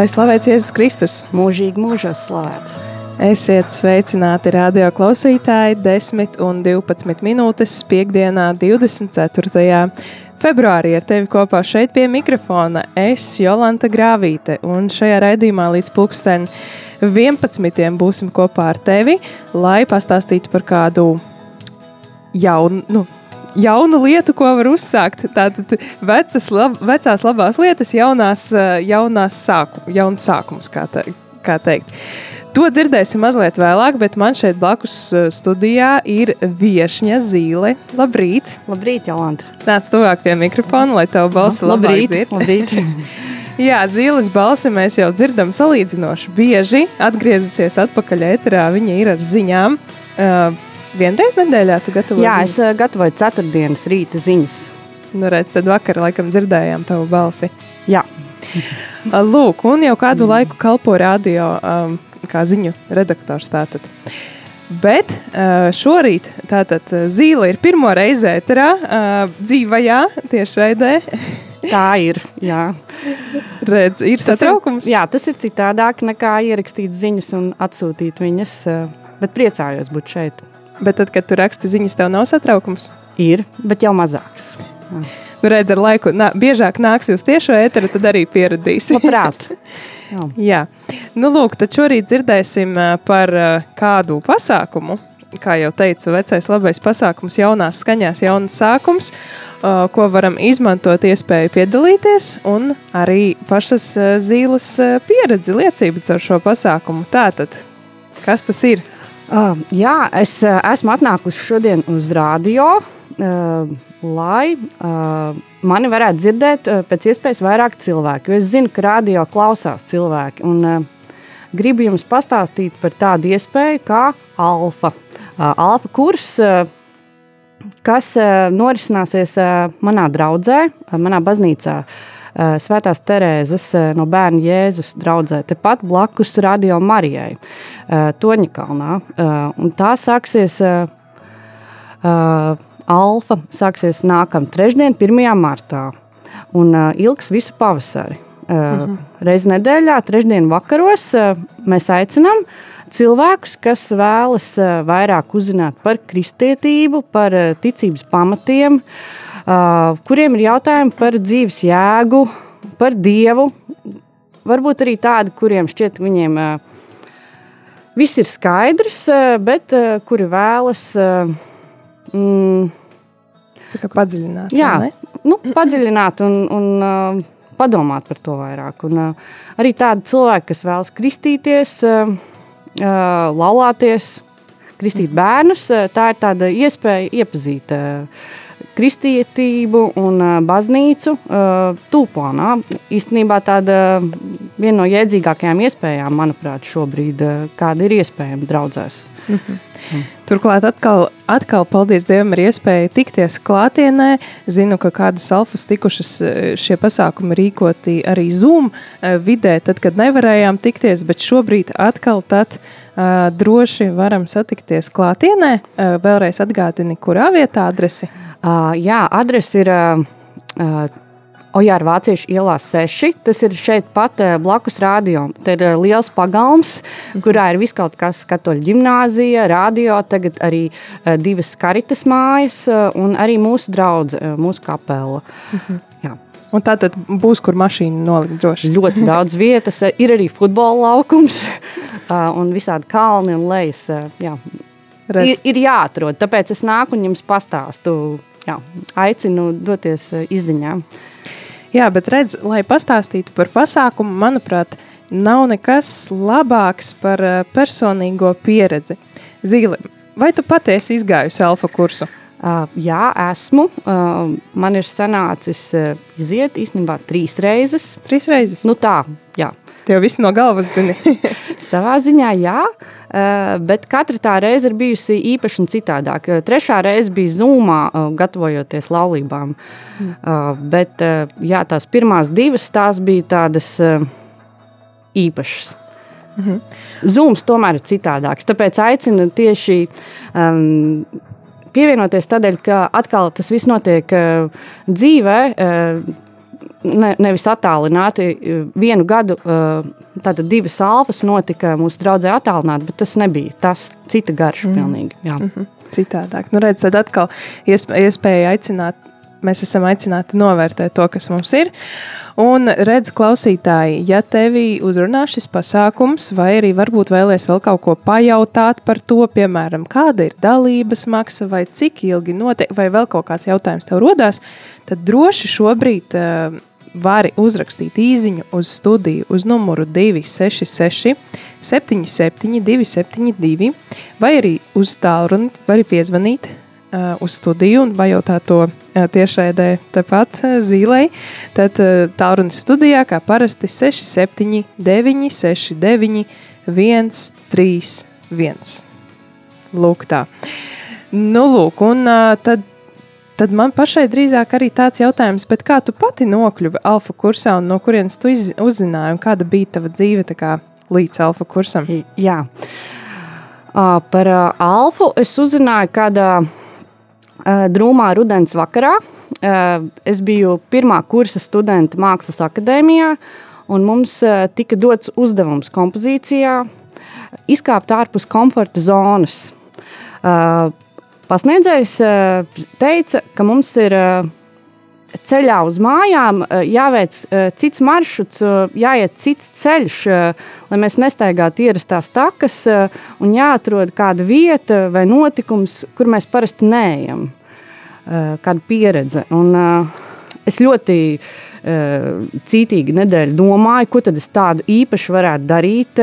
Lai slavēts Jēzus Kristus! Mūžīgi mūžos slavēts! Esiet sveicināti radio klausītāji 10 un 12 minūtes piekdienā 24. februārī ar tevi kopā šeit pie mikrofona es, Jolanta Grāvīte, un šajā raidījumā līdz pulksten 11. būsim kopā ar tevi, lai pastāstītu par kādu jaunu, nu, jaunu lietu, ko var uzsākt. Tātad vecas, lab, vecās labās lietas, jaunās, jaunās sāku, jauns sākums, kā, te, kā teikt. To dzirdēsim mazliet vēlāk, bet man šeit blakus studijā ir viesņa zīle. Labrīt! Labrīt, Jolanta! Nāc tuvāk pie mikrofona, lai tavu balsi labrīt, labrīt. Jā, zīles balsi mēs jau dzirdam salīdzinoši bieži. Atgriezusies atpakaļ ēterā, viņa ir ar ziņām. Uh, vienreiz nedēļā tu gatavoji? Jā, ziņas? es gatavoju ceturtdienas rīta ziņas. Nu, redz, tad vakar laikam dzirdējām tavu balsi. Jā. Lūk, un jau kādu mm. laiku kalpo radio um, kā ziņu redaktors tātad. Bet šorīt tātad Zīle ir pirmo reizi ēterā, dzīvajā tiešraidē. Tā ir, jā. Redz, ir satraukums? Ir, jā, tas ir citādāk nekā ierakstīt ziņas un atsūtīt viņas, bet priecājos būt šeit. Bet tad, kad tu raksti ziņas, tev nav satraukums? Ir, bet jau mazāks. Jā. Nu, redz, ar laiku nā, biežāk nāks uz tiešo ēteru, tad arī pieradīsi. Labprāt. Jā. Jā. Nu, lūk, tad šorīt dzirdēsim par kādu pasākumu. Kā jau teicu, vecais labais pasākums, jaunās skaņās, jaunas sākums, ko varam izmantot, iespēju piedalīties, un arī pašas zīles pieredzi, liecību ar šo pasākumu. Tātad, kas tas ir? Uh, jā, es uh, esmu atnākusi šodien uz radio. Uh, lai uh, mani varētu dzirdēt uh, pēc iespējas vairāk cilvēku. Es zinu, ka radio klausās cilvēki. Un, uh, gribu jums pastāstīt par tādu iespēju kā Alfa. Uh, Alfa kurs, uh, kas uh, norisināsies uh, manā draudzē, uh, manā baznīcā. Uh, Svētās Terēzes uh, no bērna Jēzus draudzē, tepat blakus Radio Marijai, uh, Toņakalnā. Tā sāksies alfa sāksies nākamā trešdiena, 1. martā, un ilgs visu pavasari. -hmm. Reiz nedēļā, trešdienas vakaros, mēs aicinām cilvēkus, kas vēlas vairāk uzzināt par kristietību, par ticības pamatiem, uh, kuriem ir jautājumi par dzīves jēgu, par dievu. Varbūt arī tādi, kuriem šķiet, viņiem uh, viss ir skaidrs, uh, bet uh, kuri vēlas. Uh, mm, padziļināt. Jā, nu, padziļināt un, un uh, padomāt par to vairāk. Un, uh, arī tādi cilvēki, kas vēlas kristīties, uh, uh, laulāties, kristīt bērnus, uh, tā ir tāda iespēja iepazīt. Uh, kristietību un baznīcu tūplānā. Īstenībā tāda viena no jēdzīgākajām iespējām, manuprāt, šobrīd, kāda ir iespējama draudzēs. Mm -hmm. mm. Turklāt atkal, atkal, paldies Dievam, ir iespēja tikties klātienē. Zinu, ka kādas alfas tikušas šie pasākumi rīkoti arī Zoom vidē, tad, kad nevarējām tikties, bet šobrīd atkal tad uh, droši varam satikties klātienē. Vēlreiz atgādini, kurā vietā adresi? Jā, adrese ir Ojāra Vāciešu ielā 6. Tas ir šeit pat blakus rādījumam. Te ir liels pagalms, mhm. kurā ir viss kaut kas katoļu ģimnāzija, radio, tagad arī divas karitas mājas un arī mūsu draudz, mūsu kapela. Mhm. Un tā tad būs, kur mašīna nolikt droši. Ļoti daudz vietas. Ir arī futbola laukums un visādi kalni un lejas. Jā. Ir, ir jāatrod, tāpēc es nāku un jums pastāstu jā, aicinu doties izziņā. Jā, bet redz, lai pastāstītu par pasākumu, manuprāt, nav nekas labāks par personīgo pieredzi. Zīle, vai tu patiesi izgājusi alfa kursu? Uh, jā, esmu. Uh, man ir sanācis uh, iziet īstenībā trīs reizes. Trīs reizes? Nu tā, jā. Tev viss no galvas zini. Savā ziņā jā, bet katra tā reize ir bijusi īpaši un citādāk. Trešā reize bija zūmā, gatavojoties laulībām. Mm. Bet jā, tās pirmās divas tās bija tādas īpašas. -hmm. Zūms tomēr ir citādāks. Tāpēc aicinu tieši um, pievienoties tādēļ, ka atkal tas viss notiek uh, dzīvē. Uh, ne, nevis attālināti. Vienu gadu tātad divas alfas notika mūsu draudzē attālināti, bet tas nebija tas cita garša mm. pilnīgi. Jā. Mm -hmm. Citādāk. Nu, redz, tad atkal iespēja aicināt mēs esam aicināti novērtēt to, kas mums ir. Un redz, klausītāji, ja tevi uzrunā šis pasākums, vai arī varbūt vēlēs vēl kaut ko pajautāt par to, piemēram, kāda ir dalības maksa, vai cik ilgi notiek, vai vēl kaut kāds jautājums tev rodās, tad droši šobrīd uh, vari uzrakstīt īsiņu uz studiju uz numuru 266, 77, 272, vai arī uz tālruni, vai arī piezvanīt uz studiju un pajautāt to uh, tiešraidē tepat uh, zīlei, tad uh, tālrunis studijā kā parasti 67 969 131. Lūk tā. Nu, lūk, un uh, tad, tad man pašai drīzāk arī tāds jautājums, kā tu pati nokļuvi alfa kursā un no kurienes tu iz, uzzināji un kāda bija tava dzīve kā līdz alfa kursam? Jā. Uh, par uh, alfu es uzzināju kādā Eh, drūmā rudens vakarā. Eh, es biju pirmā kursa studenta Mākslas akadēmijā, un mums eh, tika dots uzdevums kompozīcijā izkāpt ārpus komforta zonas. Pasniedzējs teica, ka mums ir ceļā uz mājām jāveic cits maršruts, jāiet cits ceļš, lai mēs nestaigātu ierastās takas un jāatrod kāda vieta vai notikums, kur mēs parasti neejam, kāda pieredze. Un, es ļoti cītīgi nedēļu domāju, ko tad es tādu īpašu varētu darīt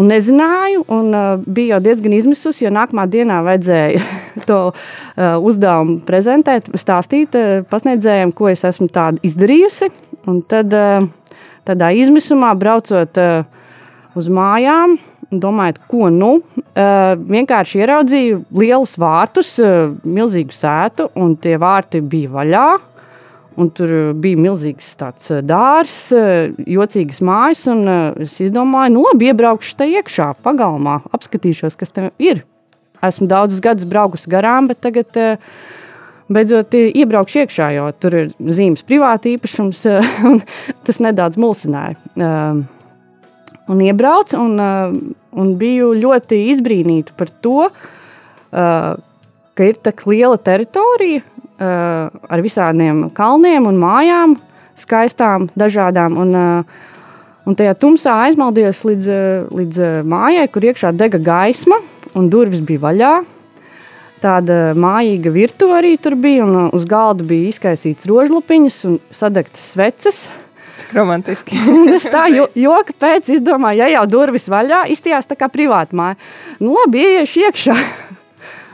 un nezināju. Un, uh, bija jau diezgan izmisusi, jo nākamā dienā vajadzēja to uh, uzdevumu prezentēt, stāstīt uh, pasniedzējiem, ko es esmu tādu izdarījusi. Un tad uh, tādā izmisumā braucot uh, uz mājām. Domājot, ko nu? Uh, vienkārši ieraudzīju lielus vārtus, uh, milzīgu sētu, un tie vārti bija vaļā. Un tur uh, bija milzīgs tāds uh, dārzs, uh, jocīgas mājas. Es izdomāju, nu, labi, iebraukšu te iekšā, pagalmā, apskatīšos, kas tur ir. Esmu daudzus gadus braukusi garām, bet tagad beidzot iebraukšu iekšā, jo tur ir zīmes privāta īpašums. Tas nedaudz mulsināja. Un iebraucu, un, un biju ļoti izbrīnīta par to, ka ir tik liela teritorija, ar visādiem kalniem un mājām, skaistām, dažādām. Un, uh, un tajā tumsā aizmaldījos līdz, uh, līdz uh, mājai, kur iekšā dega gaisma un durvis bija vaļā. Tāda mājīga virtuve arī tur bija, un uh, uz galda bija izkaisīts rožlupiņas un sadegtas sveces. Romantiski. es tā jo, joka pēc izdomāju, ja jau durvis vaļā, izstījās tā kā privāta māja. Nu, labi, ieiešu iekšā.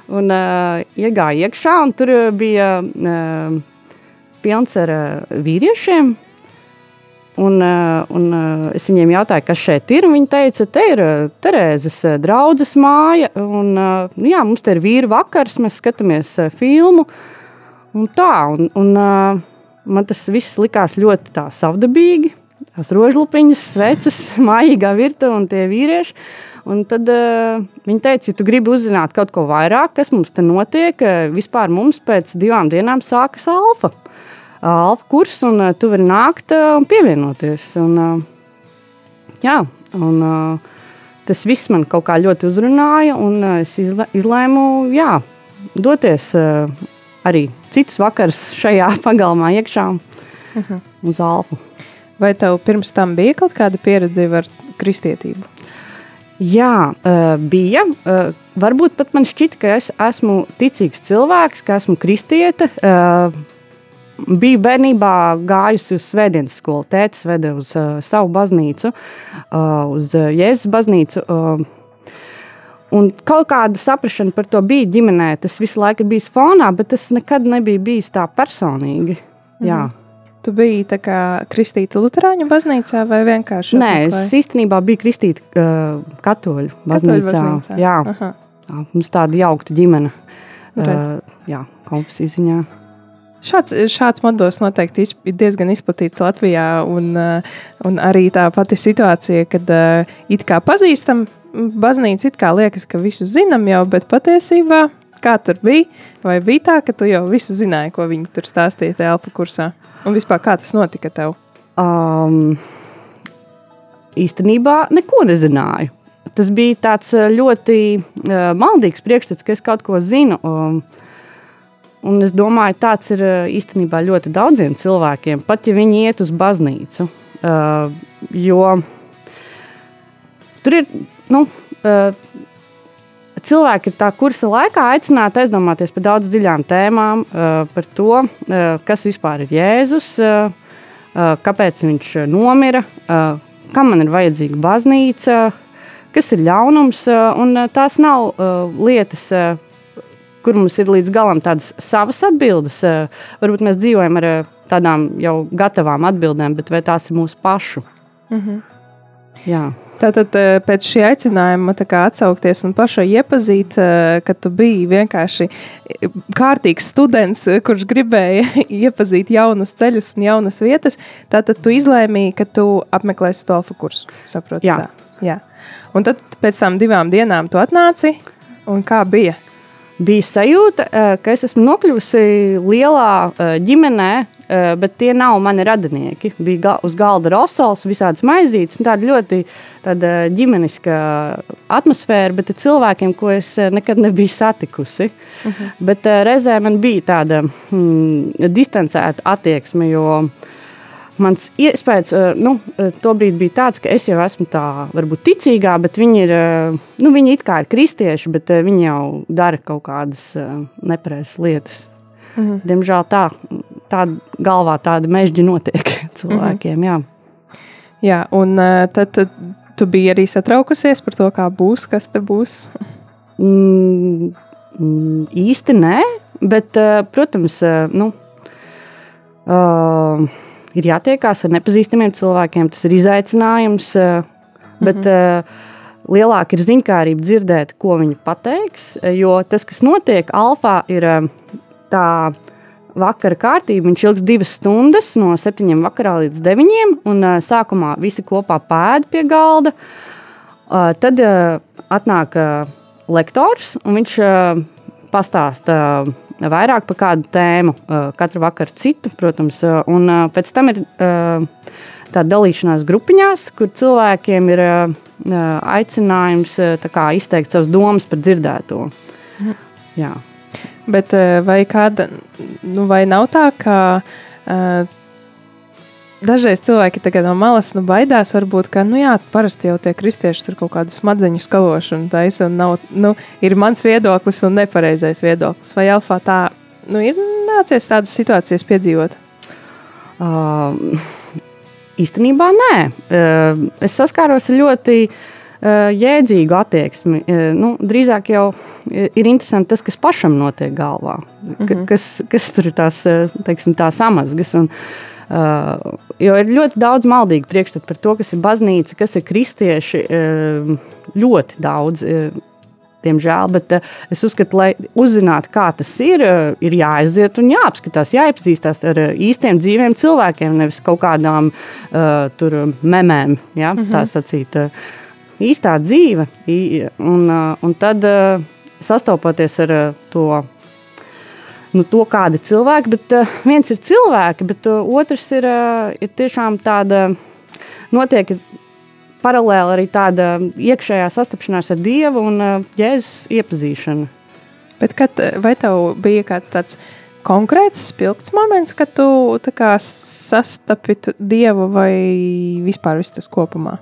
Un uh, iegāja iekšā, un tur bija uh, pilns ar uh, vīriešiem. Un, uh, un uh, es viņiem jautāju, kas šeit ir. Viņi teica, te ir uh, Terēzes draudzes māja. Un, uh, jā, mums te ir vīru vakars, mēs skatāmies uh, filmu. Un tā, un, un uh, man tas viss likās ļoti savdabīgi. Tās rožlupiņas, sveces, mājīgā virtuve un tie vīrieši. Un tad uh, viņi teica, ja tu gribi uzzināt kaut ko vairāk, kas mums te notiek, uh, vispār mums pēc divām dienām sākas alfa. Alfa kurs, un uh, tu vari nākt uh, un pievienoties. Un, uh, jā, un, uh, tas viss man kaut kā ļoti uzrunāja, un uh, es izlē, izlēmu jā, doties uh, arī citus vakarus šajā pagalmā iekšā uh mhm. -huh. uz alfa. Vai tev pirms tam bija kaut kāda pieredze ar kristietību? Jā, bija. Varbūt pat man šķita, ka es esmu ticīgs cilvēks, ka esmu kristiete. Uh, biju bērnībā gājusi uz svētdienas skolu. Tētis veda uz savu baznīcu, uz Jēzus baznīcu. Un kaut kāda saprāšana par to bija ģimenē. Tas visu laiku bija fonā, bet tas nekad nebija bijis tā personīgi. Jā. Mm. Tu biji tā kā kristīta Lutāņu baznīcā vai vienkārši? Nē, es īstenībā biju kristīta uh, katoļu baznīcā. Katoļu baznīcā. Jā. Aha. jā, mums tāda jaukta ģimene. Uh, jā, konfesija ziņā. Šāds, šāds modelis noteikti ir diezgan izplatīts Latvijā, un, uh, un arī tā pati situācija, kad uh, it kā pazīstam baznīcu it kā liekas, ka visu zinām jau, bet patiesībā kā tur bija? Vai bija tā, ka tu jau visu zināji, ko viņi tur stāstīja alfa kursā? Un vispār kā tas notika tev? Um, īstenībā neko nezināju. Tas bija tāds uh, ļoti uh, maldīgs priekšstats, ka es kaut ko zinu. Um, un es domāju, tāds ir uh, īstenībā ļoti daudziem cilvēkiem, pat ja viņi iet uz baznīcu. Uh, jo tur ir nu, uh, cilvēki ir tā kursa laikā aicināti aizdomāties par daudz dziļām tēmām, uh, par to, uh, kas vispār ir Jēzus, kāpēc viņš nomira, kam man ir vajadzīga baznīca, kas ir ļaunums. Un tās nav lietas, kur mums ir līdz galam tādas savas atbildes. Varbūt mēs dzīvojam ar tādām jau gatavām atbildēm, bet vai tās ir mūsu pašu? -hmm. Jā. Tātad eh, pēc šī aicinājuma atsaukties un pašai iepazīt, eh, ka tu biji vienkārši eh, kārtīgs students, kurš gribēja iepazīt jaunus ceļus un jaunas vietas, tātad tu izlēmīji, ka tu apmeklēsi stolfa kursu. Saproti, Jā. Tā? Jā. Un tad pēc tam divām dienām tu atnāci, un kā bija? Bija sajūta, ka es esmu nokļuvusi lielā ģimenē, bet tie nav mani radinieki. Bija ga uz galda rosols, visādas maizītes, tāda ļoti tāda ģimeniska atmosfēra, bet cilvēkiem, ko es nekad nebiju satikusi. Uh mhm. -huh. Bet reizē man bija tāda hmm, distancēta attieksme, jo mans iespējas nu, tobrīd bija tāds, ka es jau esmu tā, varbūt ticīgā, bet viņi ir, nu, viņi it kā ir kristieši, bet viņi jau dara kaut kādas nepareizas lietas. Uh mhm. -huh. Diemžēl tā tāda galvā tāda mežģi notiek cilvēkiem. Jā, jā un tad, tad tu biji arī satraukusies par to, kā būs, kas te būs? Mm, mm īsti nē, bet, protams, nu, uh, ir jātiekās ar nepazīstamiem cilvēkiem. Tas ir izaicinājums, bet mm -hmm. lielāka ir ziņkārība dzirdēt, ko viņi pateiks. Jo tas, kas notiek alfā, ir tā vakara kārtība. Viņš ilgs divas stundas, no septiņiem vakarā līdz deviņiem. Un, uh, sākumā visi kopā pēda pie galda. Uh, tad uh, atnāk uh, lektors, un viņš uh, pastāsta uh, vairāk par kādu tēmu, uh, katru vakaru citu, protams. Uh, un uh, pēc tam ir tāda dalīšanās grupiņās, kur cilvēkiem ir aicinājums kā, izteikt savas domas par dzirdēto. Mhm. Jā. Bet eh, vai kāda, nu vai nav tā, ka uh, dažreiz cilvēki no malas nu, baidās, varbūt, ka, nu jā, parasti jau tie kristieši tur kaut kādu smadzeņu skalošanu taisa, un nav, nu, ir mans viedoklis un nepareizais viedoklis. Vai Alfā tā, nu, ir nācies tādas situācijas piedzīvot? Uh, īstenībā nē. Uh, es saskāros ļoti uh, jēdzīgu attieksmi. Eh, nu, drīzāk jau ir interesanti tas, kas pašam notiek galvā, mm -hmm. kas, kas tur ir tās, eh, teiksim, tās amazgas. Un, Uh, jo ir ļoti daudz maldīgu priekšstatu par to, kas ir baznīca, kas ir kristieši. Uh, ļoti daudz, uh, diemžēl. Bet es uzskatu, lai uzzinātu, kā tas ir, ir jāaiziet un jāapskatās, jāiepazīstās ar īstiem dzīviem cilvēkiem, nevis kaut kādām uh, memēm, ja, mm -hmm. tā sacīt. Uh, īstā dzīve. Un, un tad sastopoties ar to, nu, to kādi cilvēki, bet viens ir cilvēki, bet otrs ir, ir tiešām tāda notiek. Paralēli arī tāda iekšējā sastapšanās ar Dievu un Jēzus iepazīšana. Bet kad, vai tev bija kāds tāds konkrēts, spilgts moments, kad tu kā, sastapi Dievu vai vispār viss tas kopumā?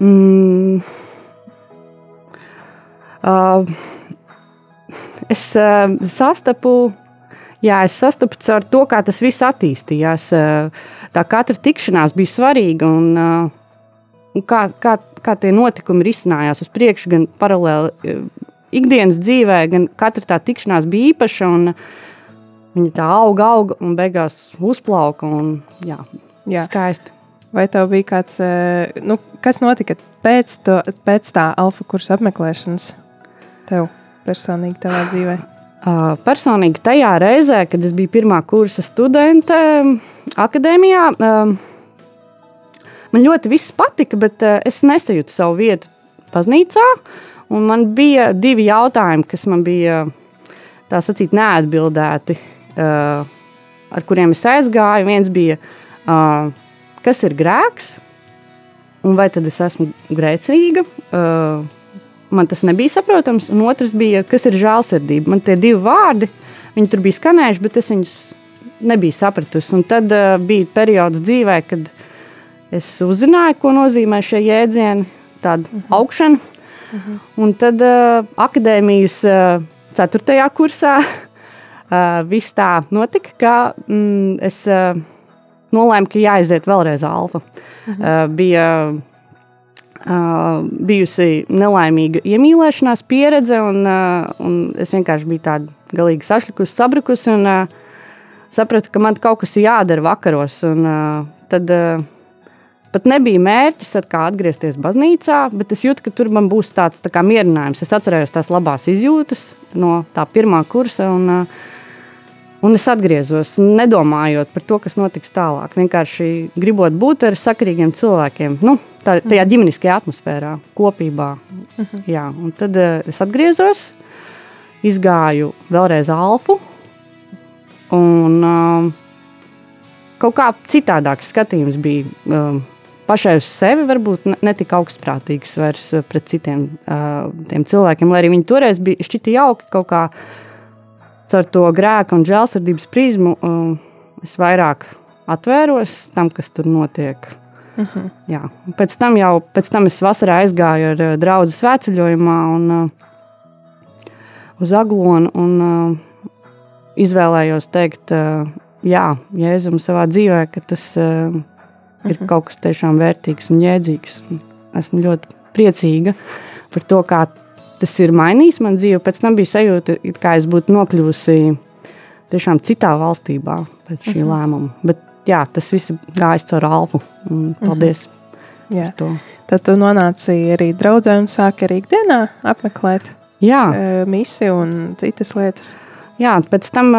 Mm, Uh, es uh, sastapu, jā, es sastapu ar to, kā tas viss attīstījās. Uh, tā katra tikšanās bija svarīga un, uh, un kā, kā, kā tie notikumi risinājās uz priekšu, gan paralēli uh, ikdienas dzīvē, gan katra tā tikšanās bija īpaša. Viņa tā auga, auga un beigās uzplauka. Un, jā, jā. skaisti. Vai tev bija kāds, nu, kas notika pēc, to, pēc tā alfa kursa apmeklēšanas tev personīgi savā dzīvē? Uh, personīgi tajā reizē, kad es biju pirmā kursa studente akadēmijā, uh, man ļoti viss patika, bet uh, es nesajūtu savu vietu baznīcā. Man bija divi jautājumi, kas man bija tā sacīt, neatbildēti, ar kuriem es aizgāju. Viens bija, kas ir grēks, un vai tad es esmu grēcīga. Man tas nebija saprotams, un otrs bija, kas ir žēlsirdība. Man tie divi vārdi, viņi tur bija skanējuši, bet es viņus nebiju sapratusi. Un tad uh, bija periods dzīvē, kad es uzzināju, ko nozīmē šie jēdzieni, tāda uh mhm. -huh. augšana. Uh mhm. -huh. Un tad uh, akadēmijas uh, ceturtajā kursā uh, viss tā notika, ka mm, es uh, nolēmu, ka jāiziet vēlreiz alfa. Uh, bija bijusi nelaimīga iemīlēšanās pieredze, un, un es vienkārši biju tāda galīgi sašlikusi, sabrukusi. Un, sapratu, ka man kaut kas ir jādara vakaros. Un, tad, pat nebija mērķis atgriezties baznīcā, bet es jūtu, ka tur man būs tāds tā mierinājums. Es atcerējos tās labās izjūtas no tā pirmā kursa. Un, uh, Un es atgriezos, nedomājot par to, kas notiks tālāk. Vienkārši gribot būt ar sakarīgiem cilvēkiem, nu, tā, tajā mhm. ģimeniskajā atmosfērā, kopībā. Mhm. Jā, un tad uh, es atgriezos, izgāju vēlreiz alfu. Un, uh, kaut kā citādāks skatījums bija. Uh, pašai uz sevi varbūt ne tik augstprātīgs vairs pret citiem uh, cilvēkiem, lai arī viņi toreiz bija šķiti jauki kaut kādā caur to grēku un žēlsirdības prizmu uh, es vairāk atvēros tam, kas tur notiek. Uh mhm. -huh. Jā. Pēc tam jau pēc tam es vasarā aizgāju ar uh, draugu svētceļojumā un, uh, uz Aglonu un uh, izvēlējos teikt, jā, Jēzum savā dzīvē, ka tas ir. Mhm. kaut kas tiešām vērtīgs un jēdzīgs. Esmu ļoti priecīga par to, kā tas ir mainījis man dzīvi. Pēc tam bija sajūta, ka es būtu nokļuvusi tiešām citā valstībā pēc šī uh mhm. -huh. lēmuma. Bet jā, tas viss gājis caur alfu. Paldies! Uh -huh. Tad tu nonāci arī draudzē un sāki arī ikdienā apmeklēt jā. Uh, misiju un citas lietas. Jā, pēc tam,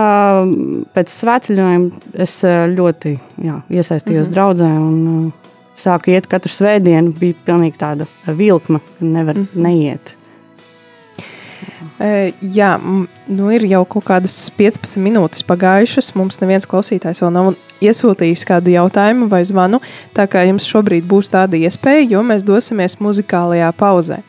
pēc svētceļojuma, es ļoti jā, iesaistījos uh mhm. -huh. draudzē un sāku iet katru svētdienu. Bija pilnīgi tāda vilkma, ka nevar uh mhm. -huh. neiet. Jā, nu ir jau kaut kādas 15 minūtes pagājušas. Mums neviens klausītājs vēl nav iesūtījis kādu jautājumu vai zvanu. Tā kā jums šobrīd būs tāda iespēja, jo mēs dosimies muzikālajā pauzē.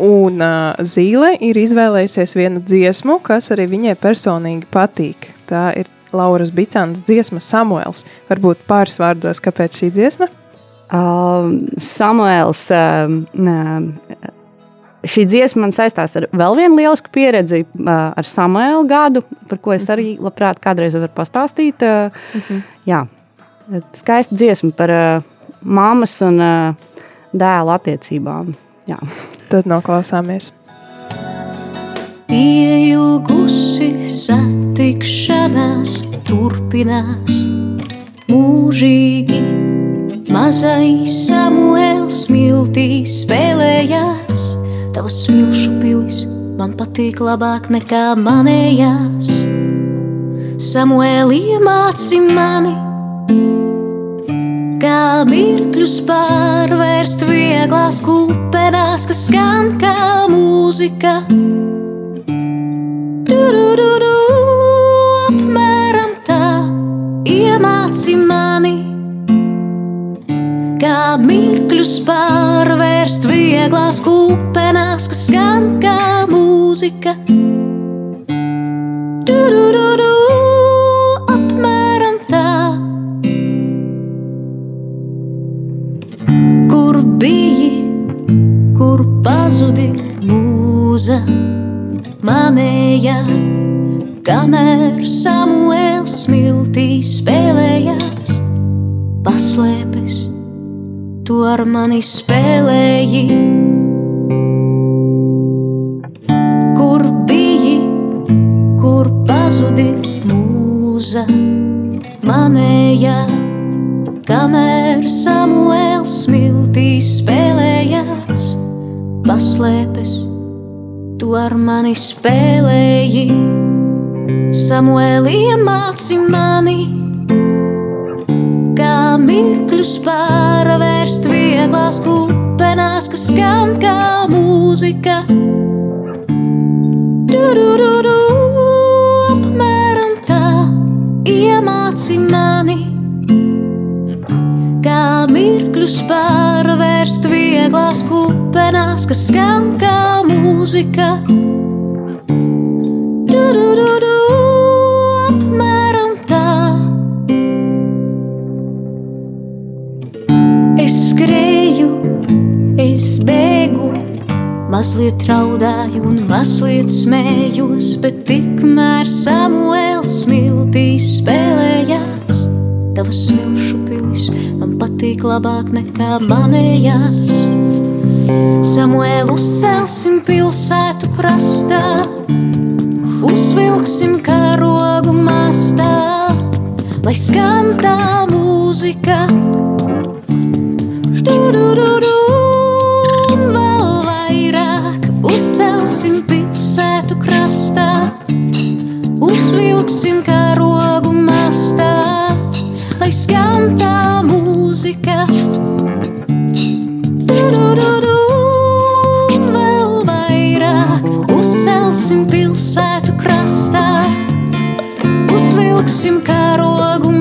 Un uh, Zīle ir izvēlējusies vienu dziesmu, kas arī viņai personīgi patīk. Tā ir Lauras Bicānas dziesma Samuēls. Varbūt pāris vārdos, kāpēc šī dziesma? Uh, Samuēls uh, Šī dziesma man saistās ar vēl vienu lielisku pieredzi, ar Samuēlu gadu, par ko es arī labprāt kādreiz varu pastāstīt. Uh -huh. Jā, skaista dziesma par mammas un dēla attiecībām. Jā. Tad noklausāmies. Pieilgusi satikšanās turpinās mūžīgi. Mazais Samuēls smiltīs spēlējās Tavas smilšu pilis man patīk labāk nekā manējās. Samuēlī iemāci mani, kā mirkļus pārvērst vieglās kupenās, kas skan kā mūzika. Du-du-du-du, apmēram tā iemāci mani kā mirkļus pārvērst vieglās kupenās, kas skan kā mūzika. Du, apmēram tā. Kur biji, kur pazudi mūza? manēja, kamēr Samuēls smiltī spēlējās, tu ar mani spēlēji. Kur biji, kur pazudi mūza manēja, kamēr Samuēls smiltī spēlējās, paslēpes, tu ar mani spēlēji. Samuēl iemāci mani, kā mirkļus pārvērst vieglās kupenās, kas skan kā mūzika. Du, du, du, du, apmēram tā iemāci mani, kā mirkļus pārvērst vieglās kupenās, kas skan kā mūzika. Mazliet raudāju un mazliet smējos, bet tikmēr Samuēls smiltīs spēlējās. Tavas smilšu pilis man patīk labāk nekā manējās. Samuēl uzcelsim pilsētu krastā, uzvilksim karogu mastā, lai skan tā mūzika. Du, du, du, du, uzcelsim pilsētu krastā, uzvilksim karogu mastā, lai skan tā mūzika. Du, du, du, du, vēl vairāk uzcelsim pilsētu krastā, uzvilksim karogu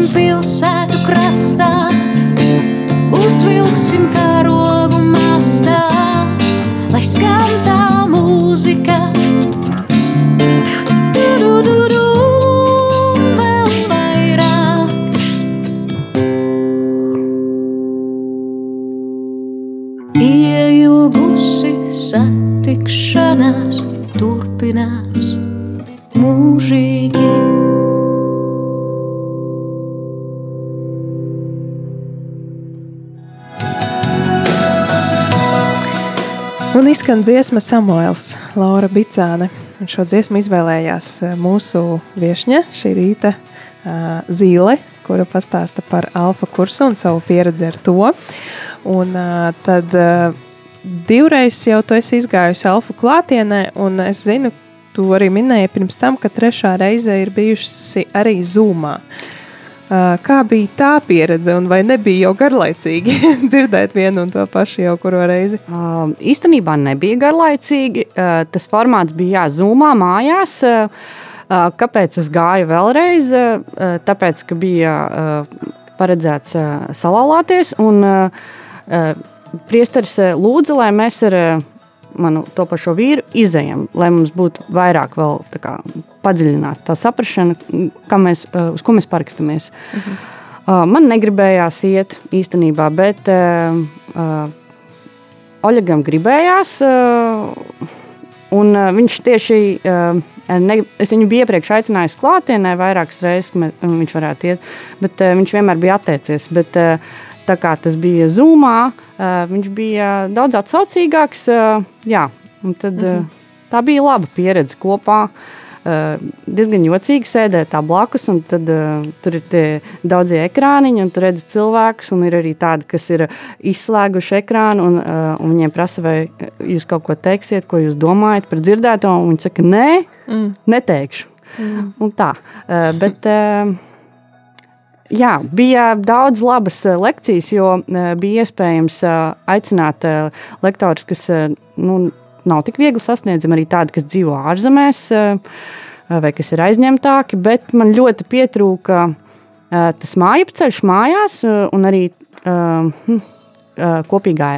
uzcelsim izskan dziesma Samuēls, Laura Bicāne. Un šo dziesmu izvēlējās eh, mūsu viesņa šī rīta uh, Zīle, kura pastāsta par alfa kursu un savu pieredzi ar to. Un uh, tad uh, divreiz jau tu esi izgājusi alfa klātienē, un es zinu, tu arī minēji pirms tam, ka trešā reize ir bijusi arī Zoomā. Uh, Kā bija tā pieredze, un vai nebija jau garlaicīgi dzirdēt vienu un to pašu jau kuru reizi? Uh, īstenībā nebija garlaicīgi. Uh, tas formāts bija jāzūmā mājās. Uh, kāpēc es gāju vēlreiz? Uh, tāpēc, ka bija uh, paredzēts uh, salauzties. Un uh, priesteris lūdza, lai mēs ar uh, manu to pašu vīru izējām, lai mums būtu vairāk vēl tā kā, padziļināta tā saprašana, mēs, uh, uz ko mēs parakstamies. Mhm. Uh, man negribējās iet īstenībā, bet uh, Oļegam gribējās. Uh, un uh, viņš tieši, uh, ne, es viņu biju iepriekš aicinājis klātienē vairākas reizes, ka mē- viņš varētu iet, bet uh, viņš vienmēr bija atteicies. Bet, uh, tā kā tas bija Zoomā, viņš bija daudz atsaucīgāks. Jā, tad, mm -hmm. Tā bija laba pieredze kopā. Uh, diezgan jocīgi sēdēt tā blakus, un tad uh, tur ir tie daudzie ekrāniņi, un tur redz cilvēkus, un ir arī tādi, kas ir izslēguši ekrānu, un, uh, un viņiem prasa, vai jūs kaut ko teiksiet, ko jūs domājat par dzirdēto, viņi saka, nē, mm. neteikšu. Mm. Un tā, uh, bet... Uh, Jā, bija daudz labas eh, lekcijas, jo eh, bija iespējams eh, aicināt lektorus, kas nu, nav tik viegli sasniedzami, arī tādi, kas dzīvo ārzemēs vai kas ir aizņemtāki. Bet man ļoti pietrūka tas mājapceļš mājās un arī hm, kopīgā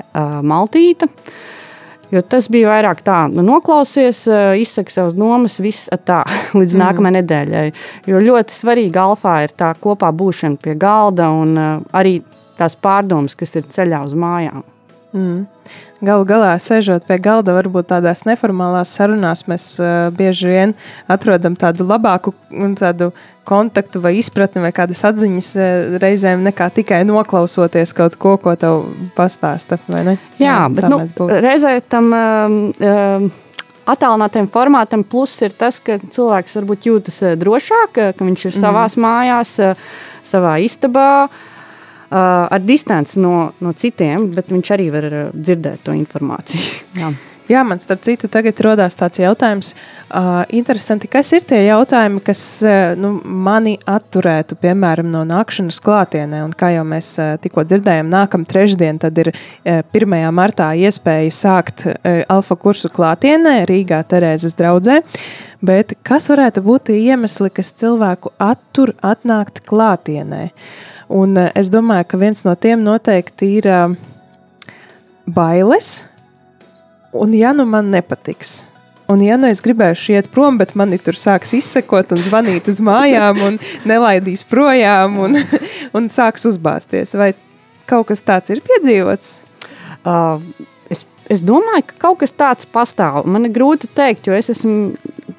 maltīte. Jo tas bija vairāk tā, nu, noklausies, eh, izsaka savas domas, viss tā, līdz mm. nākamajai nedēļai. Jo ļoti svarīgi alfā ir tā kopā būšana pie galda un uh, arī tās pārdomas, kas ir ceļā uz mājām. Mm. Galu galā, sēžot pie galda, varbūt tādās neformālās sarunās, mēs uh, bieži vien atrodam tādu labāku tādu kontaktu vai izpratni vai kādas atziņas uh, reizēm nekā tikai noklausoties kaut ko, ko tev pastāsta. Jā, Jā, bet nu, reizē tam. Um, um, Atālinātiem formātam plus ir tas, ka cilvēks varbūt jūtas drošāk, ka viņš ir savā mm. mājās, savā istabā, Uh, ar distanci no, no citiem, bet viņš arī var uh, dzirdēt to informāciju. Jā. Jā, man starp citu tagad rodās tāds jautājums, uh, interesanti, kas ir tie jautājumi, kas uh, nu, mani atturētu, piemēram, no nākšanas klātienē, un kā jau mēs uh, tikko dzirdējām, nākam trešdien, tad ir uh, 1. martā iespēja sākt uh, alfa kursu klātienē Rīgā Terēzes draudzē, bet kas varētu būt iemesli, kas cilvēku attur atnākt klātienē? Uh, Un eh, es domāju, ka viens no tiem noteikti ir eh, bailes. Un ja nu man nepatiks, un ja nu es gribēšu iet prom, bet mani tur sāks izsekot un zvanīt uz mājām un nelaidīs projām un, un sāks uzbāzties, vai kaut kas tāds ir piedzīvots? Uh, es, es domāju, ka kaut kas tāds pastāv. Man ir grūti pateikt, jo es esmu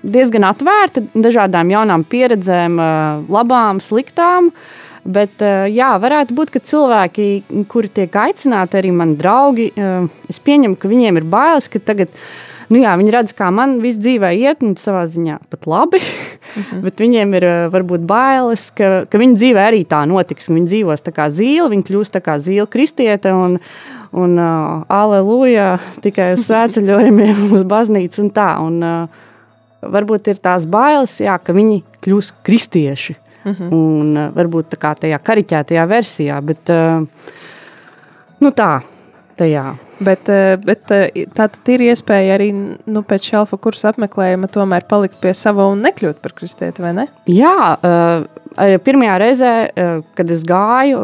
diezgan atvērta dažādām jaunām pieredzēm, uh, labām, sliktām. Uh, Bet, eh, jā, varētu būt, ka cilvēki, kuri tiek aicināti, arī mani draugi, eh, es pieņemu, ka viņiem ir bailes, ka tagad. Nu jā, viņi redz, kā man viss dzīvē iet, un savā ziņā pat labi. Uh mhm. -huh. Bet viņiem ir eh, varbūt bailes, ka, ka viņu dzīvē arī tā notiks. Viņi dzīvos tā kā zīle, viņi kļūst tā kā zīle kristiete. Un, un uh, aleluja tikai uz svētceļojumiem, uz baznīcu un tā. Un, uh, varbūt ir tās bailes, jā, ka viņi kļūs kristieši. Mhm. -huh. Un uh, varbūt tā kā tajā kariķētajā versijā, bet uh, nu tā. Tajā. Bet, uh, bet tā tad ir iespēja arī nu, pēc alfa kursa apmeklējuma tomēr palikt pie sava un nekļūt par kristieti, vai ne? Jā, arī pirmajā reizē, kad es gāju,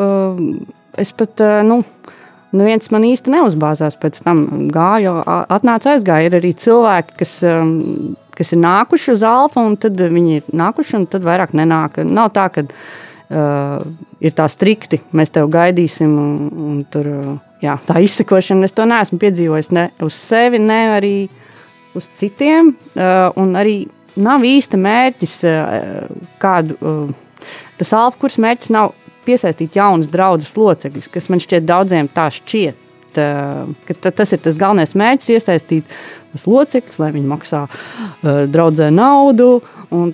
es pat, nu, nu viens man īsti neuzbāzās pēc tam gāju, atnāca aizgāja. Ir arī cilvēki, kas kas ir nākuši uz alfa, un tad viņi ir nākuši, un tad vairāk nenāk. Nav tā, ka uh, ir tā strikti, mēs tevi gaidīsim, un, un tur, uh, jā, tā izsekošana, es to neesmu piedzīvojis ne uz sevi, ne arī uz citiem, uh, un arī nav īsta mērķis uh, kādu. Uh, tas alfa kurs mērķis nav piesaistīt jaunus draugus locekļus, kas man šķiet daudziem tā šķiet. Uh, tas ir tas galvenais mērķis, iesaistīt locekļus, lai viņi maksā uh, draudzē naudu un,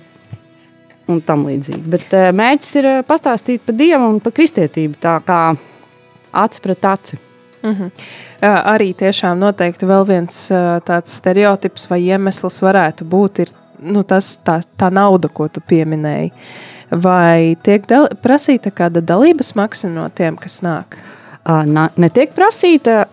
un tam līdzīgi. Bet uh, mērķis ir pastāstīt par Dievu un par kristietību tā kā aci pret aci. Mm -hmm. uh, arī tiešām noteikti vēl viens tāds stereotips vai iemesls varētu būt ir, nu, tas, tā, tā nauda, ko tu pieminēji. Vai tiek prasīta kāda dalības maksa no tiem, kas nāk? Uh, netiek prasīta.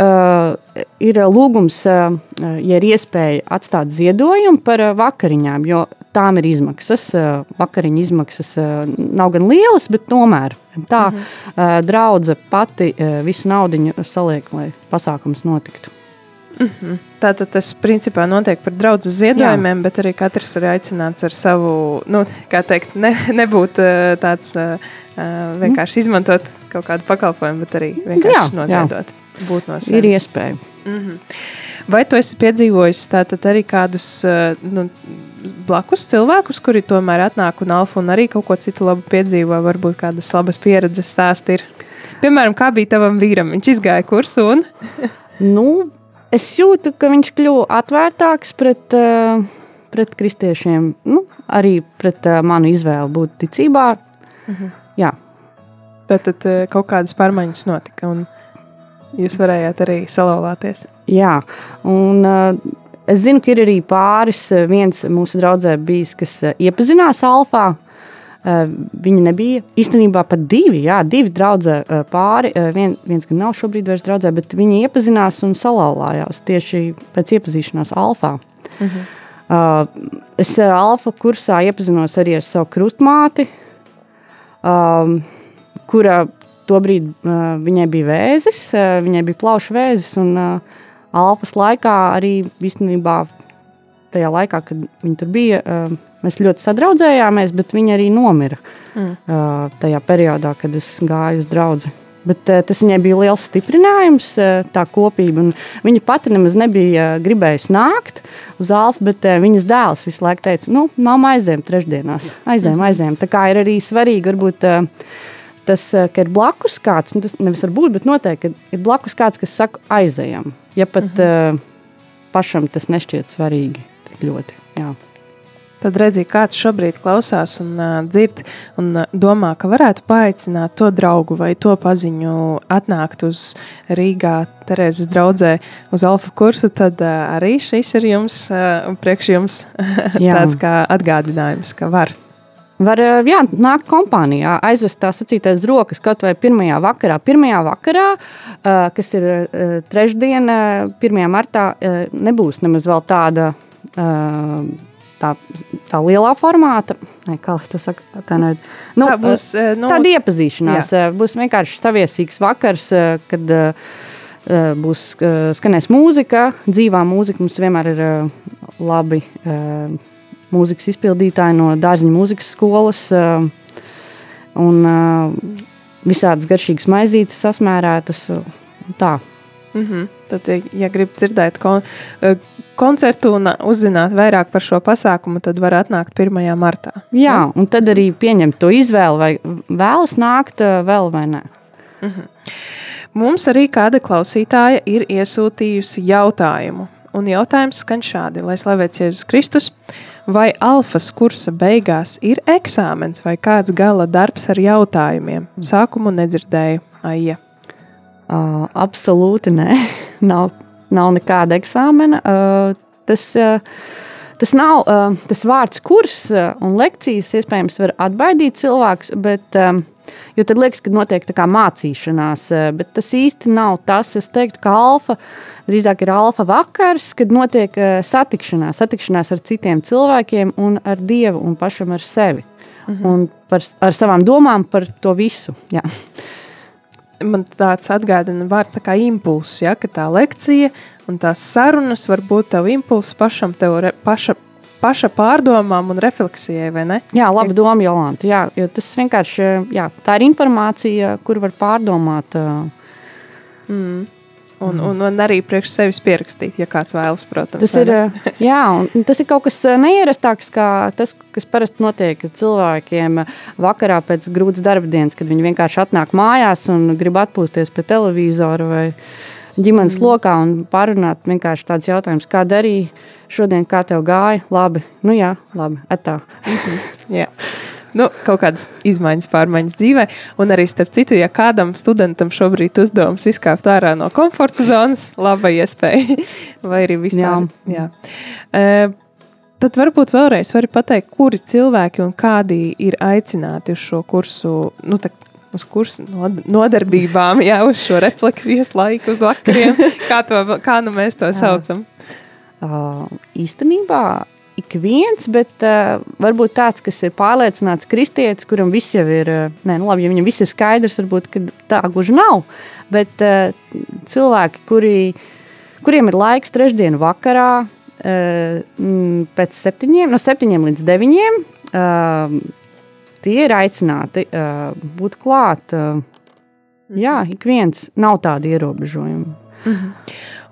Ir lūgums, ja ir iespēja atstāt ziedojumu par vakariņām, jo tām ir izmaksas. Vakariņu izmaksas nav gan lielas, bet tomēr tā mhm. draudzene pati visu naudu saliek, lai pasākums notiktu. Mm -hmm. Tātad tas principā notiek par draugu ziedojumiem, Jā. bet arī katrs ir aicināts ar savu, nu, kā teikt, ne, nebūt tāds Uh, vienkārši izmantot kaut kādu pakalpojumu, bet arī vienkārši jā, noziedot. Jā. Būt no sevis. Ir iespēja. Mm -hmm. Vai tu esi piedzīvojis tātad arī kādus nu, blakus cilvēkus, kuri tomēr atnāk un alfa un arī kaut ko citu labu piedzīvo, varbūt kādas labas pieredzes stāsti ir? Piemēram, kā bija tavam vīram? Viņš izgāja kursu un? nu, es jūtu, ka viņš kļuva atvērtāks pret, uh, pret kristiešiem, nu, arī pret uh, manu izvēli būt ticībā. -hmm. Jā. Tad, tad eh, kaut kādas pārmaiņas notika, un jūs varējāt arī salauzties. Jā, un es zinu, ka ir arī pāris, eh, viens mūsu draugs bijis, kas iepazinās Alfā. Uh, viņa nebija īstenībā pat divi, jā, divi draugi uh, pāri. Uh, vien, viens gan nav šobrīd vairs draugs, bet viņi iepazinās un salauzās tieši pēc iepazīšanās Alfā. Uh -huh. uh, es Alfa kursā iepazinos arī ar savu krustmāti, um, kura tobrīd viņai bija vēzis, viņai bija plaušu vēzis. Un, Alfas laikā arī īstenībā tajā laikā, kad viņi tur bija, uh, mēs ļoti sadraudzējāmies, bet viņi arī nomira mm. uh, tajā periodā, kad es gāju uz draugu. Bet, uh, tas viņai bija liels stiprinājums, uh, tā kopība. Viņa pati nemaz nebija uh, gribējusi nākt uz Alfa, bet uh, viņas dēls visu laiku teica, nu, mamma aizējām trešdienās. Aizējām, aizējām. Tā kā ir arī svarīgi, varbūt. Uh, Tas, ka ir blakus kāds, nu, tas nevis var būt, bet noteikti ir blakus kāds, kas saka, aizējām. Ja pat mm -hmm. uh, pašam tas nešķiet svarīgi tik ļoti. Jā. Tad redzīgi, kāds šobrīd klausās un uh, dzird, un uh, domā, ka varētu paaicināt to draugu vai to paziņu, atnākt uz Rīgā, Terēzes draudzē, uz alfa kursu. Tad uh, arī šis ir jums, uh, priekš jums tāds kā atgādinājums, ka var. Var jā, nākt kompānijā, aizvest tā sacītais rokas kaut vai pirmajā vakarā. Pirmajā vakarā, kas ir trešdiena, 1. martā, nebūs nemaz vēl tāda tā, tā lielā formāta, ne, kā lai to saka, tā, ne, nu, tā būs nu, tāda iepazīšanās. Jā. Būs vienkārši saviesīgs vakars, kad būs skanēs mūzika, dzīvā mūzika. Mums vienmēr ir labi mūzikas izpildītāji no dārziņa mūzikas skolas un visādas garšīgas maizītes sasmērētas. Tā. Mm -hmm. Tad, ja grib dzirdēt kon koncertu un uzzināt vairāk par šo pasākumu, tad var atnākt 1. martā. Jā, un tad arī pieņemt to izvēli, vai vēlas nākt vēl vai nē. Mm -hmm. Mums arī kāda klausītāja ir iesūtījusi jautājumu. Un jautājums skan šādi, lai slavēts Jēzus Kristus, vai alfas kursa beigās ir eksāmens vai kāds gala darbs ar jautājumiem? Sākumu nedzirdēju, aija. Uh, absolūti nē, nav nav nekāda eksāmena. Uh, tas, uh, tas nav uh, tas vārds, kurs un lekcijas iespējams var atbaidīt cilvēkus, bet um, jo tad liekas, ka notiek tā kā mācīšanās, bet tas īsti nav tas. Es teiktu, ka alfa drīzāk ir alfa vakars, kad notiek satikšanās, satikšanās ar citiem cilvēkiem un ar Dievu un pašam ar sevi. Mhm. Un par, ar savām domām par to visu. Jā man tāds atgādina vārds tā kā impulss, ja, ka tā lekcija un tās sarunas var būt tev impulss pašam, tev re, paša, paša pārdomām un refleksijai, vai ne? Jā, laba doma, Jolanta, jā, jo tas vienkārši, jā, tā ir informācija, kur var pārdomāt. Mm. Un, un, un arī priekš sevis pierakstīt, ja kāds vēlas, protams. Tas ir, eh, jā, tas ir kaut kas eh, neierastāks, kā tas, kas parasti notiek cilvēkiem vakarā pēc grūtas darba dienas, kad viņi vienkārši atnāk mājās un grib atpūsties pie televizora vai ģimenes mm. lokā un pārunāt vienkārši tādus jautājumus, kā darīja šodien, kā tev gāja. Labi, nu jā, labi, -hmm. yeah nu, kaut kādas izmaiņas, pārmaiņas dzīvē. Un arī starp citu, ja kādam studentam šobrīd uzdevums izkāpt ārā no komforta zonas, laba iespēja. Vai arī vispār. Jā. Jā. Uh, Tad varbūt vēlreiz vari pateikt, kuri cilvēki un kādi ir aicināti uz šo kursu, nu, tā, uz kursu nodarbībām, jā, uz šo refleksijas laiku, uz vakariem. Kā, to, kā nu mēs to saucam? Uh, īstenībā ik viens, bet uh, varbūt tāds, kas ir pārliecināts kristietis, kuram viss jau ir, uh, nē, nu labi, ja viņam viss ir skaidrs, varbūt tā gluži nav. Bet uh, cilvēki, kuri, kuriem ir laiks trešdienu vakarā, uh, pēc septiņiem, no septiņiem līdz deviņiem, uh, tie ir aicināti uh, būt klāt. Uh, jā, ik viens nav tāda ierobežojuma. -hmm.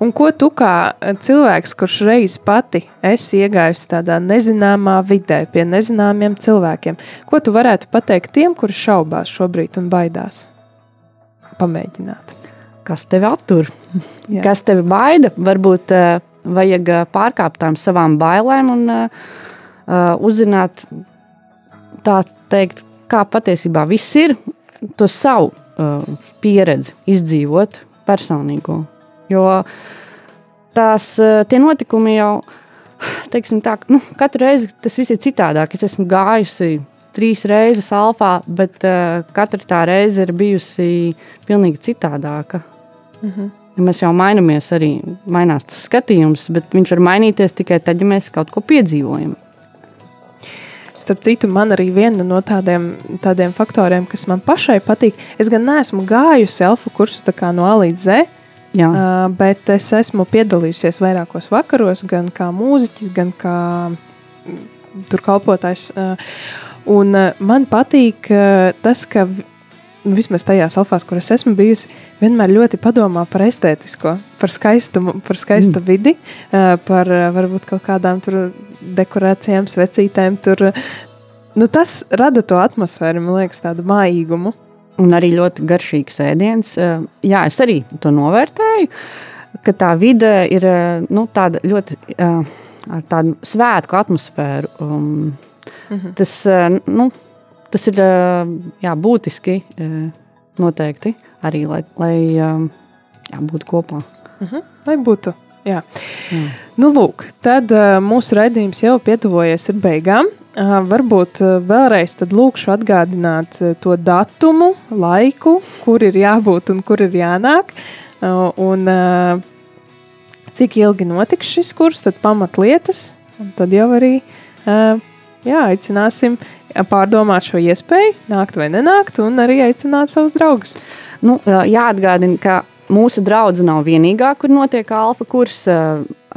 Un ko tu kā cilvēks, kurš reiz pati esi iegājis tādā nezināmā vidē, pie nezināmiem cilvēkiem, ko tu varētu pateikt tiem, kuri šaubās šobrīd un baidās? Pamēģināt. Kas tevi attur? Jā. Kas tevi baida? Varbūt uh, vajag uh, pārkāpt tām savām bailēm un uh, uzzināt, tā teikt, kā patiesībā viss ir, to savu uh, pieredzi izdzīvot personīgo. Jo tās, eh, tie notikumi jau, teiksim tā, nu, katru reizi tas viss ir citādāk. Es esmu gājusi trīs reizes alfā, bet uh, katra tā reize ir bijusi pilnīgi citādāka. Mm -hmm. Mēs jau mainamies arī, mainās tas skatījums, bet viņš var mainīties tikai tad, ja mēs kaut ko piedzīvojam. Starp citu, man arī viena no tādiem, tādiem faktoriem, kas man pašai patīk, es gan neesmu gājusi elfu kursus no A līdz Z, Jā. Uh, bet es esmu piedalījusies vairākos vakaros, gan kā mūziķis, gan kā mm, tur kalpotājs. Uh, un uh, man patīk uh, tas, ka nu, vismaz tajās alfās, kur es esmu bijusi, vienmēr ļoti padomā par estētisko, par skaistumu, par skaistu mm. vidi, par varbūt kaut kādām tur dekorācijām, svecītēm. Tur, nu, tas rada to atmosfēru, man liekas, tādu mājīgumu. Un arī ļoti garšīgs ēdiens. Eh, Jā, es arī to novērtēju, ka tā vide ir eh, nu, tāda ļoti eh, ar tādu svētku atmosfēru. Um, Mhm. tas, nu, tas ir jā, būtiski noteikti arī, lai, lai jā, būtu kopā. Lai būtu. Jā. Jā. Nu, lūk, tad uh, mūsu raidījums jau pietuvojies ar beigām. Varbūt vēlreiz lūkšu atgādināt to datumu, laiku, kur ir jābūt un kur ir jānāk. Un cik ilgi notiks šis kurs, tad pamatlietas. Un tad jau arī jā, aicināsim pārdomāt šo iespēju, nākt vai nenākt, un arī aicināt savus draugus. Nu, jāatgādina, ka mūsu draudzene nav vienīgā, kur notiek alfa kurs.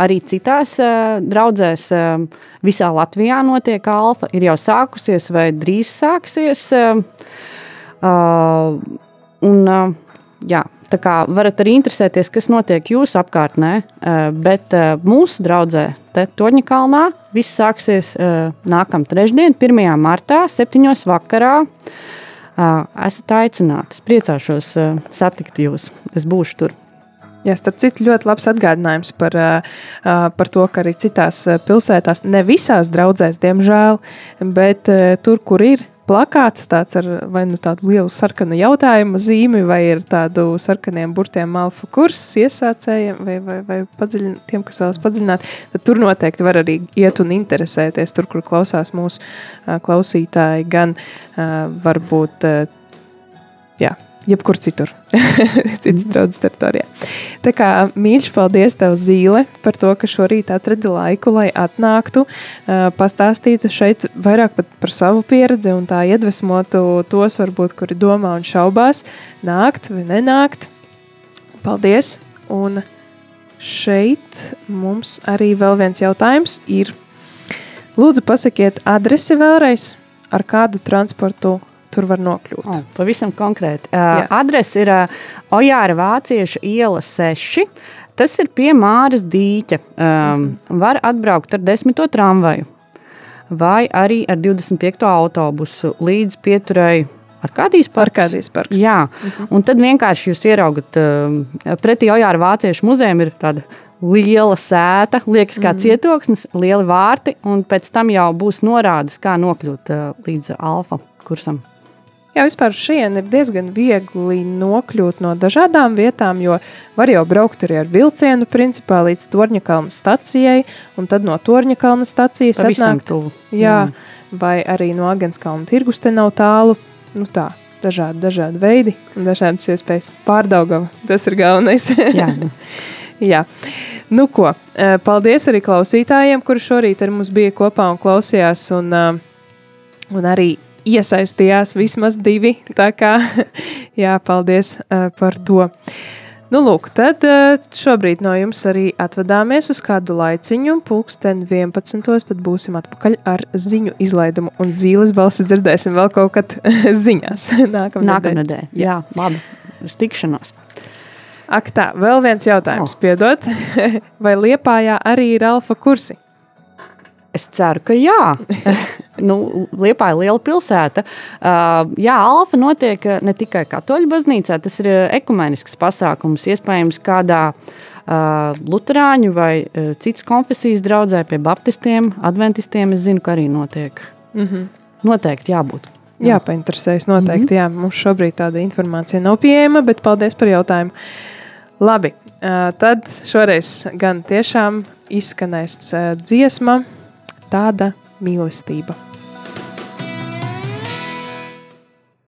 Arī citās ā, draudzēs ā, visā Latvijā notiek alfa. Ir jau sākusies vai drīz sāksies. ā, Un, jā, tā kā varat arī interesēties, kas notiek jūsu apkārtnē, bet mūsu draudzē, te Toņakalnā, viss sāksies nākamā trešdien, 1. martā, 7. vakarā. Esat aicināti. Es priecāšos satikt jūs. Es būšu tur. Jā, starp citu, ļoti labs atgādinājums par, par to, ka arī citās pilsētās, ne visās draudzēs, diemžēl, bet tur, kur ir plakāts tāds ar vai nu tādu lielu sarkanu jautājumu zīmi, vai ir tādu sarkaniem burtiem malfu kursus iesācējiem, vai, vai, vai padziļin, tiem, kas vēlas padziļināt, tad tur noteikti var arī iet un interesēties, tur, kur klausās mūsu klausītāji, gan varbūt, jā, jebkur citur, citas draudzes teritorijā. Tā kā mīļš, paldies tev, Zīle, par to, ka šorīt atradi laiku, lai atnāktu, pastāstītu šeit vairāk par savu pieredzi un tā iedvesmotu tos, varbūt, kuri domā un šaubās, nākt vai nenākt. Paldies! Un šeit mums arī vēl viens jautājums ir. Lūdzu, pasakiet adresi vēlreiz, ar kādu transportu tur var nokļūt. Oh, pavisam konkrēti. Uh, Adrese ir uh, Ojāra Vācieša iela 6. Tas ir pie Māras dīķa. Um, var atbraukt ar 10. tramvaju vai arī ar 25. autobusu līdz pieturēji Arkādijas parks. Arkādijas parks. Jā, un tad vienkārši jūs ieraugat, uh, pretī Ojāra Vāciešu muzejam ir tāda liela sēta, liekas kā cietoksnis, lieli vārti, un pēc tam jau būs norādes, kā nokļūt uh, līdz alfa kursam. Jā, vispār šeit ir diezgan viegli nokļūt no dažādām vietām, jo var jau braukt arī ar vilcienu, principā līdz Torņakalna stacijai, un tad no Torņakalna stacijas atnākt. Jā, vai arī no Agenskalna tirgus te nav tālu. Nu tā, dažādi, dažādi veidi un dažādas iespējas. Pārdaugava, tas ir galvenais. Jā. Jā. Nu ko, eh, paldies arī klausītājiem, kuri šorīt ar mums bija kopā un klausījās, un, eh, un arī iesaistījās vismaz divi. Tā kā, jā, paldies eh, par to. Nu, lūk, tad eh, šobrīd no jums arī atvadāmies uz kādu laiciņu, pulksten 11. Tad būsim atpakaļ ar ziņu izlaidumu un zīles balsi dzirdēsim vēl kaut kad ziņās. Nākamnedēļ. Nākamnedēļ. Jā, labi. Uz tikšanos. Ak, tā, vēl viens jautājums, oh. piedod. Vai Liepājā arī ir alfa kursi? Es ceru, ka jā. nu, Liepa ir liela pilsēta. Uh, jā, Alfa notiek uh, ne tikai Katoļu baznīcā, tas ir uh, ekumenisks pasākums. Iespējams, kādā uh, Lutāņu vai uh, citas konfesijas draudzē pie Baptistiem, Adventistiem. Es zinu, ka arī notiek. Mm -hmm. Noteikti jābūt. Jā, painteresējas noteikti. Mm -hmm. jā, mums šobrīd tāda informācija nav pieejama, bet paldies par jautājumu. Labi, uh, tad šoreiz gan tiešām izskanēs uh, dziesma, tāda mīlestība.